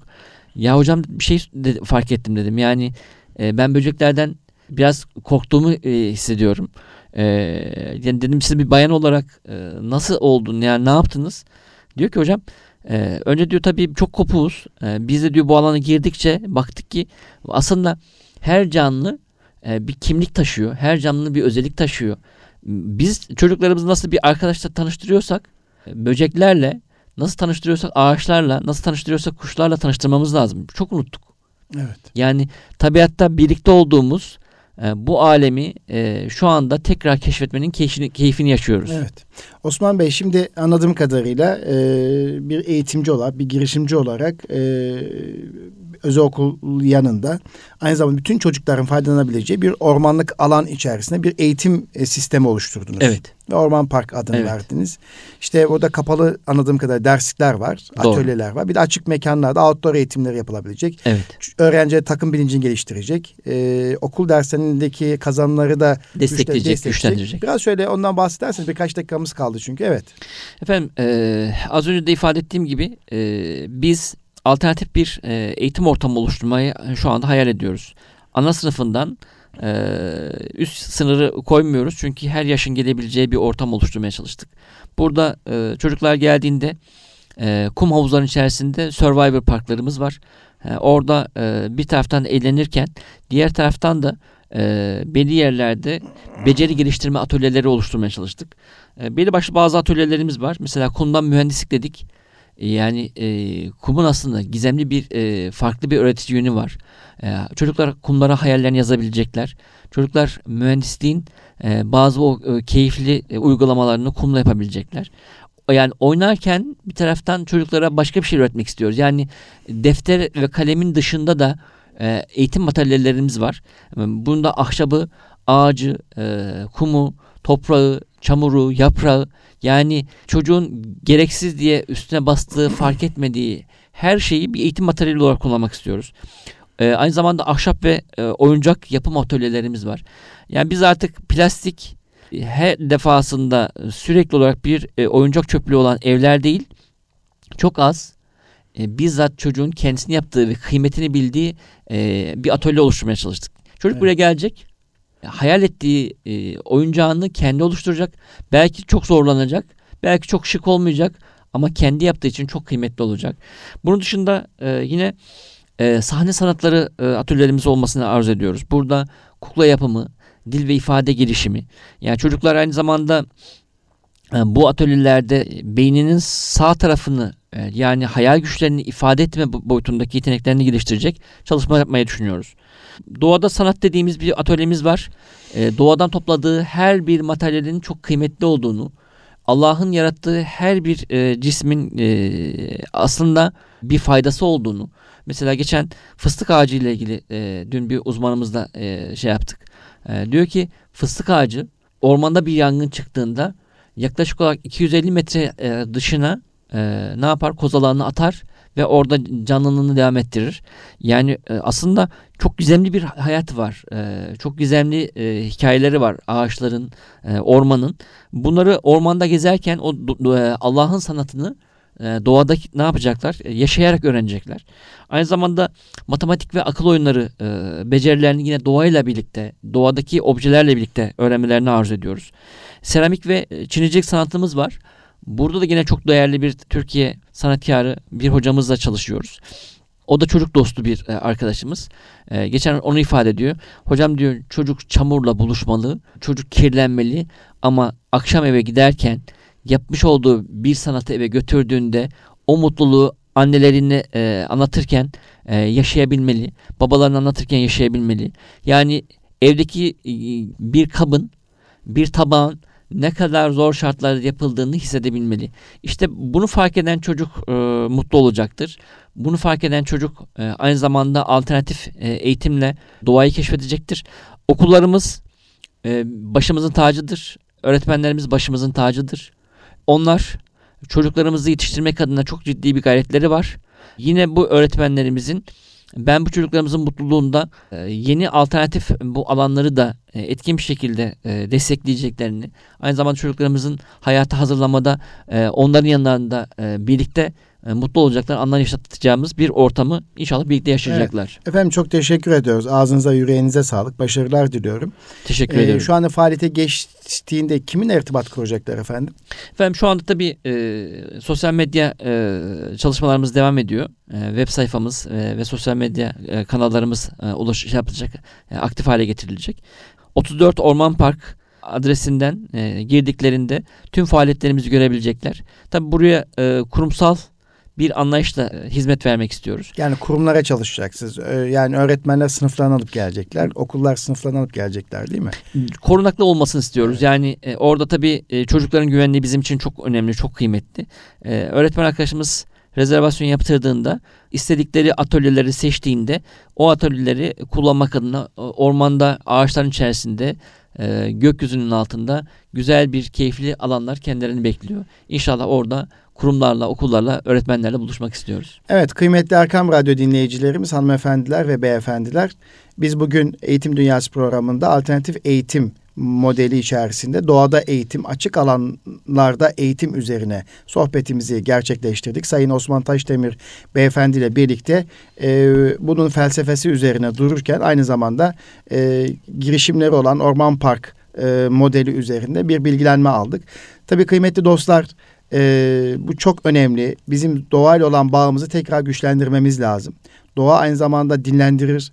Ya hocam bir şey de, fark ettim dedim. Yani e, ben böceklerden biraz korktuğumu e, hissediyorum. E, yani dedim siz bir bayan olarak e, nasıl oldun yani ne yaptınız? Diyor ki hocam e, önce diyor tabii çok kopuğuz. E, biz de diyor bu alana girdikçe baktık ki aslında her canlı e, bir kimlik taşıyor. Her canlı bir özellik taşıyor. Biz çocuklarımızı nasıl bir arkadaşla tanıştırıyorsak e, böceklerle nasıl tanıştırıyorsak ağaçlarla nasıl tanıştırıyorsak kuşlarla tanıştırmamız lazım. Çok unuttuk. Evet. Yani tabiatta birlikte olduğumuz e, bu alemi e, şu anda tekrar keşfetmenin keyfini, keyfini yaşıyoruz. Evet. Osman Bey şimdi anladığım kadarıyla e, bir eğitimci olarak, bir girişimci olarak e, özel okul yanında aynı zamanda bütün çocukların faydalanabileceği bir ormanlık alan içerisinde bir eğitim e, sistemi oluşturdunuz. Evet. Ve Orman Park adını Evet. verdiniz. İşte orada kapalı anladığım kadarıyla derslikler var, Doğru. atölyeler var. Bir de açık mekanlarda outdoor eğitimleri yapılabilecek. Evet. Öğrenciler takım bilincini geliştirecek. E, okul derslerindeki kazanımları da Destekleyecek, güçlendirecek. Biraz şöyle ondan bahsederseniz birkaç dakikamız kaldı çünkü evet. Efendim e, az önce de ifade ettiğim gibi e, biz alternatif bir e, eğitim ortamı oluşturmayı şu anda hayal ediyoruz. Ana sınıfından e, üst sınırı koymuyoruz çünkü her yaşın gelebileceği bir ortam oluşturmaya çalıştık. Burada e, çocuklar geldiğinde e, kum havuzların içerisinde Survivor parklarımız var. E, orada e, bir taraftan eğlenirken diğer taraftan da e, belli yerlerde beceri geliştirme atölyeleri oluşturmaya çalıştık. E, belli başlı bazı atölyelerimiz var. Mesela kumdan mühendislik dedik. E, Yani e, kumun aslında gizemli bir e, farklı bir öğretici yönü var. E, çocuklar kumlara hayallerini yazabilecekler. Çocuklar mühendisliğin e, bazı o e, keyifli e, uygulamalarını kumla yapabilecekler. Yani oynarken bir taraftan çocuklara başka bir şey öğretmek istiyoruz. Yani defter ve kalemin dışında da e, eğitim materyallerimiz var. E, Bunda ahşabı, ağacı, e, kumu, toprağı, çamuru, yaprağı yani çocuğun gereksiz diye üstüne bastığı fark etmediği her şeyi bir eğitim materyali olarak kullanmak istiyoruz. E, aynı zamanda ahşap ve e, oyuncak yapım atölyelerimiz var. Yani biz artık plastik e, her defasında sürekli olarak bir e, oyuncak çöplüğü olan evler değil, çok az e, bizzat çocuğun kendisini yaptığı ve kıymetini bildiği e, bir atölye oluşturmaya çalıştık. Çocuk Evet. buraya gelecek, hayal ettiği e, oyuncağını kendi oluşturacak. Belki çok zorlanacak, belki çok şık olmayacak ama kendi yaptığı için çok kıymetli olacak. Bunun dışında e, yine e, sahne sanatları e, atölyelerimiz olmasını arzu ediyoruz. Burada kukla yapımı, dil ve ifade gelişimi. Yani çocuklar aynı zamanda e, bu atölyelerde beyninin sağ tarafını e, yani hayal güçlerini ifade etme bo- boyutundaki yeteneklerini geliştirecek çalışma yapmayı düşünüyoruz. Doğada sanat dediğimiz bir atölyemiz var. E, doğadan topladığı her bir materyalin çok kıymetli olduğunu, Allah'ın yarattığı her bir e, cismin e, aslında bir faydası olduğunu. Mesela geçen fıstık ağacı ile ilgili e, dün bir uzmanımızla e, şey yaptık. E, diyor ki fıstık ağacı ormanda bir yangın çıktığında yaklaşık olarak 250 metre e, dışına e, ne yapar? Kozalağını atar ve orada canlılığını devam ettirir. Yani e, aslında çok gizemli bir hayat var. E, çok gizemli e, hikayeleri var ağaçların, e, ormanın. Bunları ormanda gezerken o e, Allah'ın sanatını e, doğadaki ne yapacaklar? E, yaşayarak öğrenecekler. Aynı zamanda matematik ve akıl oyunları e, becerilerini yine doğayla birlikte, doğadaki objelerle birlikte öğrenmelerini arzu ediyoruz. Seramik ve e, çinicilik sanatımız var. Burada da yine çok değerli bir Türkiye sanatkarı bir hocamızla çalışıyoruz. O da çocuk dostu bir e, arkadaşımız. E, geçen onu ifade ediyor. Hocam diyor çocuk çamurla buluşmalı, çocuk kirlenmeli ama akşam eve giderken yapmış olduğu bir sanatı eve götürdüğünde o mutluluğu annelerine e, anlatırken yaşayabilmeli. Babalarına anlatırken yaşayabilmeli. Yani evdeki bir kabın, bir tabağın ne kadar zor şartlarda yapıldığını hissedebilmeli. İşte bunu fark eden çocuk e, mutlu olacaktır. Bunu fark eden çocuk e, aynı zamanda alternatif e, eğitimle doğayı keşfedecektir. Okullarımız e, başımızın tacıdır. Öğretmenlerimiz başımızın tacıdır. Onlar çocuklarımızı yetiştirmek adına çok ciddi bir gayretleri var. Yine bu öğretmenlerimizin ben bu çocuklarımızın mutluluğunda e, yeni alternatif bu alanları da e, etkin bir şekilde e, destekleyeceklerini, aynı zamanda çocuklarımızın hayata hazırlamada onların yanlarında birlikte e, mutlu olacaklar. Anlar yaşatacağımız bir ortamı inşallah birlikte yaşayacaklar. Efendim çok teşekkür ediyoruz. Ağzınıza yüreğinize sağlık. Başarılar diliyorum. Teşekkür Ee, ederim. şu anda faaliyete geçtiğinde kimin irtibat kuracaklar efendim? Efendim şu anda tabii e, sosyal medya e, çalışmalarımız devam ediyor. E, web sayfamız e, ve sosyal medya e, kanallarımız e, ulaş şey yapılacak, e, aktif hale getirilecek. 34 Orman Park adresinden e, girdiklerinde tüm faaliyetlerimizi görebilecekler. Tabii buraya e, kurumsal bir anlayışla e, hizmet vermek istiyoruz. Yani kurumlara çalışacaksınız. Ee, Yani öğretmenler sınıflarını alıp gelecekler. Okullar sınıflarını alıp gelecekler değil mi? korunaklı olmasını istiyoruz. Evet. Yani e, orada tabii e, çocukların güvenliği bizim için çok önemli, çok kıymetli. Öğretmen arkadaşımız rezervasyon yaptırdığında istedikleri atölyeleri seçtiğinde o atölyeleri kullanmak adına ormanda ağaçların içerisinde e, gökyüzünün altında güzel bir keyifli alanlar kendilerini bekliyor. İnşallah orada kurumlarla, okullarla, öğretmenlerle buluşmak istiyoruz. Evet kıymetli Erkam Radyo dinleyicilerimiz, hanımefendiler ve beyefendiler. Biz bugün Eğitim Dünyası programında alternatif eğitim modeli içerisinde doğada eğitim, açık alanlarda eğitim üzerine sohbetimizi gerçekleştirdik. Sayın Osman Taşdemir beyefendi ile birlikte e, bunun felsefesi üzerine dururken aynı zamanda e, girişimleri olan Orman Park e, modeli üzerinde bir bilgilenme aldık. Tabii kıymetli dostlar e, bu çok önemli. Bizim doğayla olan bağımızı tekrar güçlendirmemiz lazım. Doğa aynı zamanda dinlendirir,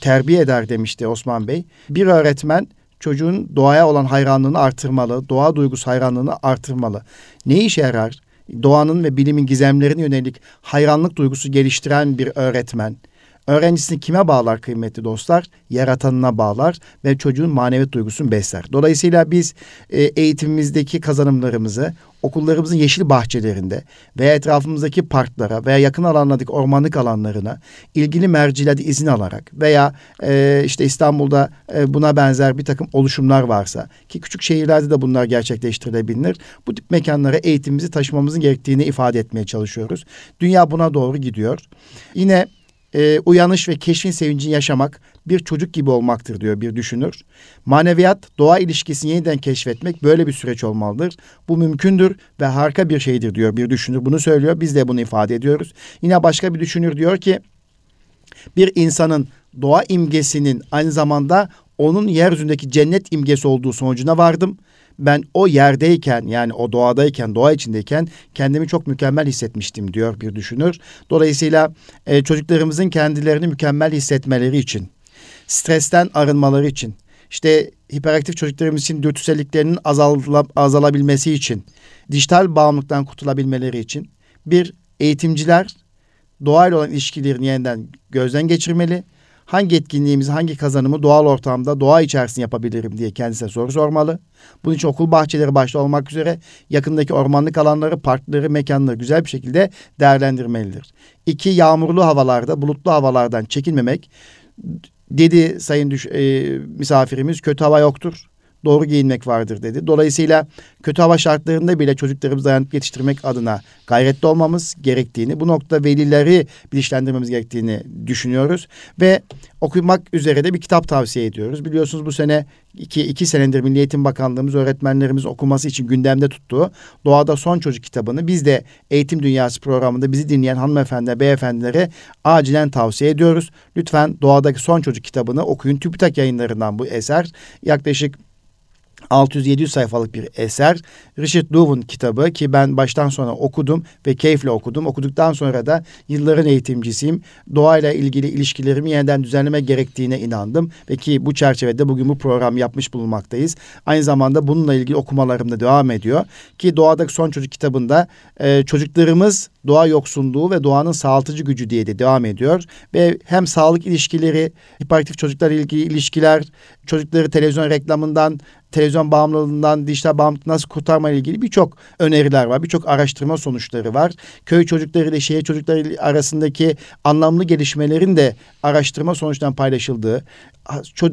terbiye eder demişti Osman Bey. Bir öğretmen çocuğun doğaya olan hayranlığını artırmalı, doğa duygusu hayranlığını artırmalı. Ne işe yarar? Doğanın ve bilimin gizemlerine yönelik hayranlık duygusu geliştiren bir öğretmen. Öğrencisini kime bağlar kıymetli dostlar? Yaratanına bağlar ve çocuğun maneviyat duygusunu besler. Dolayısıyla biz e, eğitimimizdeki kazanımlarımızı okullarımızın yeşil bahçelerinde veya etrafımızdaki parklara veya yakın alanlardaki ormanlık alanlarına ilgili mercilerde izin alarak veya e, işte İstanbul'da e, buna benzer bir takım oluşumlar varsa ki küçük şehirlerde de bunlar gerçekleştirilebilir. Bu tip mekanlara eğitimimizi taşımamızın gerektiğini ifade etmeye çalışıyoruz. Dünya buna doğru gidiyor. Yine e, uyanış ve keşfin sevincini yaşamak bir çocuk gibi olmaktır diyor bir düşünür. Maneviyat, doğa ilişkisini yeniden keşfetmek böyle bir süreç olmalıdır. Bu mümkündür ve harika bir şeydir diyor bir düşünür. Bunu söylüyor. Biz de bunu ifade ediyoruz. Yine başka bir düşünür diyor ki bir insanın doğa imgesinin aynı zamanda onun yeryüzündeki cennet imgesi olduğu sonucuna vardım. Ben o yerdeyken yani o doğadayken, doğa içindeyken kendimi çok mükemmel hissetmiştim diyor bir düşünür. Dolayısıyla e, çocuklarımızın kendilerini mükemmel hissetmeleri için, stresten arınmaları için, işte hiperaktif çocuklarımız için dürtüselliklerinin azala, azalabilmesi için, dijital bağımlılıktan kurtulabilmeleri için bir eğitimciler doğayla olan ilişkilerini yeniden gözden geçirmeli. Hangi etkinliğimizi, hangi kazanımı doğal ortamda, doğa içerisinde yapabilirim diye kendisine soru sormalı. Bunun için okul bahçeleri başta olmak üzere yakındaki ormanlık alanları, parkları, mekanları güzel bir şekilde değerlendirmelidir. İki, yağmurlu havalarda, bulutlu havalardan çekinmemek. Dedi sayın düş, e, misafirimiz kötü hava yoktur. Doğru giyinmek vardır dedi. Dolayısıyla kötü hava şartlarında bile çocuklarımızı dayanıp yetiştirmek adına gayretli olmamız gerektiğini, bu noktada velileri bilinçlendirmemiz gerektiğini düşünüyoruz. Ve okumak üzere de bir kitap tavsiye ediyoruz. Biliyorsunuz bu sene iki, iki senedir Milli Eğitim Bakanlığımız öğretmenlerimiz okuması için gündemde tuttuğu Doğada Son Çocuk kitabını biz de Eğitim Dünyası programında bizi dinleyen hanımefendi, beyefendilere acilen tavsiye ediyoruz. Lütfen Doğadaki Son Çocuk kitabını okuyun. TÜBİTAK yayınlarından bu eser yaklaşık 600-700 sayfalık bir eser. Richard Louv'un kitabı ki ben baştan sona okudum ve keyifle okudum. Okuduktan sonra da yılların eğitimcisiyim. Doğayla ilgili ilişkilerimi yeniden düzenleme gerektiğine inandım. Ve ki bu çerçevede bugün bu program yapmış bulunmaktayız. Aynı zamanda bununla ilgili okumalarım da devam ediyor. Ki Doğadaki Son Çocuk kitabında e, çocuklarımız doğa yoksunluğu ve doğanın sağaltıcı gücü diye de devam ediyor. Ve hem sağlık ilişkileri, hiperaktif çocuklarla ilgili ilişkiler, çocukları televizyon reklamından, televizyon bağımlılığından, dijital bağımlılıktan nasıl kurtarma ile ilgili birçok öneriler var. Birçok araştırma sonuçları var. Köy çocukları ile şehir çocukları arasındaki anlamlı gelişmelerin de araştırma sonuçlarından paylaşıldığı,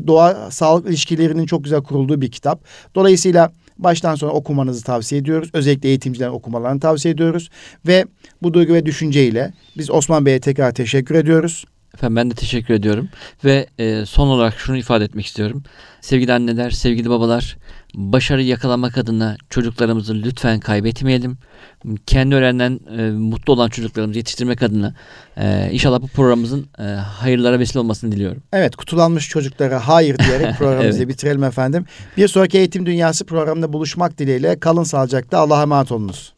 doğa sağlık ilişkilerinin çok güzel kurulduğu bir kitap. Dolayısıyla baştan sona okumanızı tavsiye ediyoruz. Özellikle eğitimcilerin okumalarını tavsiye ediyoruz. Ve bu duygu ve düşünceyle biz Osman Bey'e tekrar teşekkür ediyoruz. Efendim ben de teşekkür ediyorum ve e, son olarak şunu ifade etmek istiyorum. Sevgili anneler, sevgili babalar, başarı yakalamak adına çocuklarımızı lütfen kaybetmeyelim. Kendi öğrenen e, mutlu olan çocuklarımızı yetiştirmek adına e, inşallah bu programımızın e, hayırlara vesile olmasını diliyorum. Evet kutulanmış çocuklara hayır diyerek programımızı Evet. bitirelim efendim. Bir sonraki Eğitim Dünyası programında buluşmak dileğiyle kalın sağlıcakla Allah'a emanet olunuz.